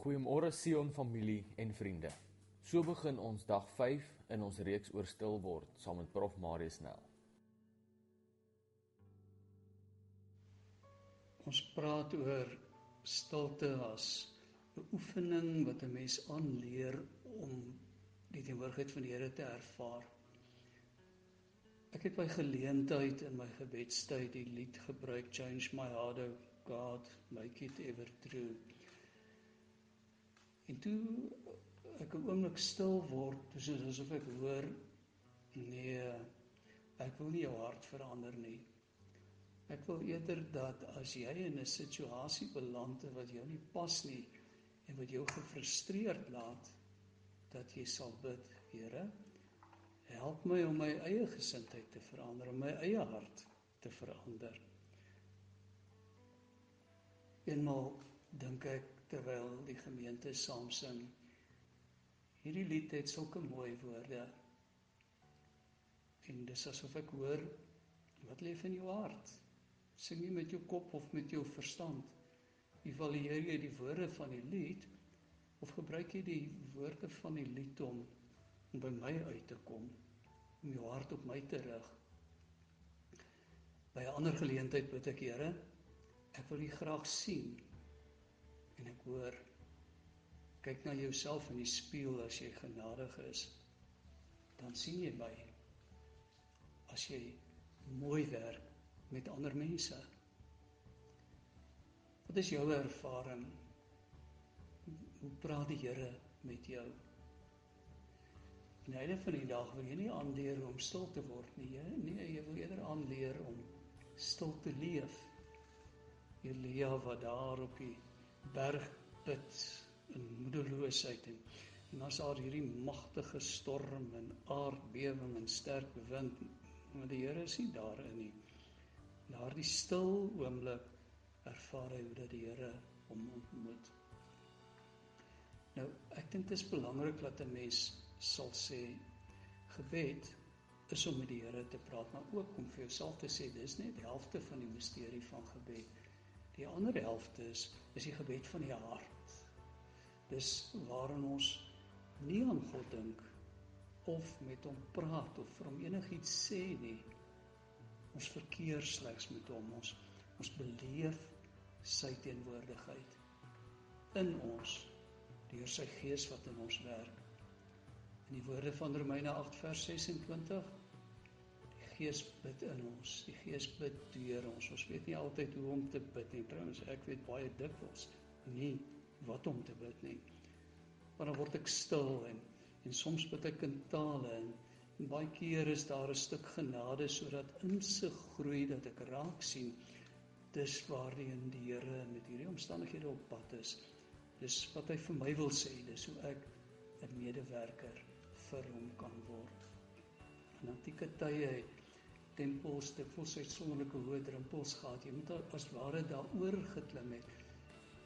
Goeiemôre Sion familie en vriende. So begin ons dag 5 in ons reeks oor stil word saam met Prof Marius Nel. Ons praat oor stilte as 'n oefening wat 'n mens aanleer om die teenwoordigheid van die Here te ervaar. Ek het by geleentheid in my gebedstyd die lied gebruik Change my heart o God, make it ever true. En toe ek 'n oomblik stil word, dis asof ek hoor nee, ek wil nie jou hart verander nie. Ek wil eerder dat as jy in 'n situasie beland wat jou nie pas nie en wat jou gefrustreerd laat, dat jy sal bid, Here, help my om my eie gesindheid te verander, om my eie hart te verander. Eenmal dink ek terwyl die gemeente saam sing. Hierdie lied het sulke mooi woorde. En dis asof ek hoor wat lê in jou hart. Sing jy met jou kop of met jou verstand? Evalueer jy die woorde van die lied of gebruik jy die woorde van die lied om om by my uit te kom, om jou hart op my te rig? By 'n ander geleentheid bid ek, Here, ek wil U graag sien hoor kyk na jouself in die spieël as jy genadig is dan sien jy my as jy mooi werk met ander mense. Wat is jou ervaring? Hoe praat die Here met jou? En einde van die dag wil jy nie aanleer om stil te word nie jy nee jy wil eerder aanleer om stil te leef. Elia wat daar op die berg put in moedeloosheid en en as daar hierdie magtige storm en aardbewing en sterk wind maar die Here is nie daarin nie. Daardie stil oomblik ervaar hy hoe dat die Here hom ontmoet. Nou, ek dink dit is belangrik dat 'n mens sal sê gebed is om met die Here te praat, maar ook om vir jouself te sê dis net die helfte van die misterie van gebed. Die ander helfte is is die gebed van die hart. Dis waarin ons nie aan God dink of met hom praat of vir hom enigiets sê nie. Ons verkeer slegs met hom. Ons ons beleef sy teenwoordigheid in ons deur sy gees wat in ons werk. In die woorde van Romeine 8 vers 26 Gees bid in ons. Die Gees bid deur ons. Ons weet nie altyd hoe om te bid nie. Trouwens, ek weet baie dikwels nie wat om te bid nie. Maar dan word ek stil en en soms bid ek in tale en, en baie keer is daar 'n stuk genade sodat insig groei dat ek raak sien dis waarheen die Here met hierdie omstandighede op pad is. Dis wat hy vir my wil sê, dis hoe ek 'n medewerker vir hom kan word. In antieke tye het tempels te vol sy sonderlike hoë drempels gehad. Jy moet as ware daaroor geklim het.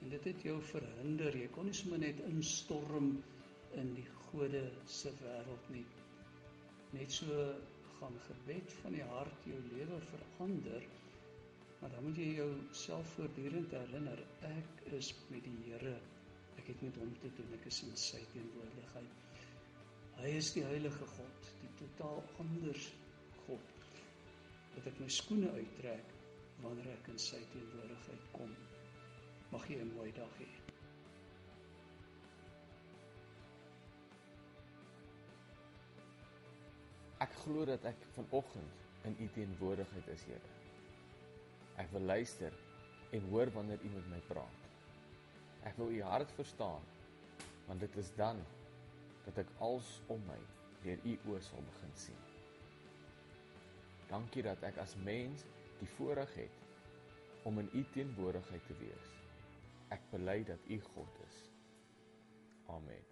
En dit het jou verhinder. Jy kon nie sommer net instorm in die gode se wêreld nie. Net so gaan gebed van die hart jou lewe verander. Maar dan moet jy jouself voortdurend herinner ek is met die Here. Ek het met hom te doen. Ek is in sy teenwoordigheid. Hy is die heilige God, die totaal anders God dat ek my skoene uittrek wanneer ek in sy teenwoordigheid kom. Mag jy 'n mooi dag hê. Ek glo dat ek vanoggend in u teenwoordigheid is, Here. Ek wil luister en hoor wanneer u met my praat. Ek wil u hart verstaan want dit is dan dat ek als om my deur u oë sal begin sien. Dankie dat ek as mens die voorreg het om in U teenwoordigheid te wees. Ek bely dat U God is. Amen.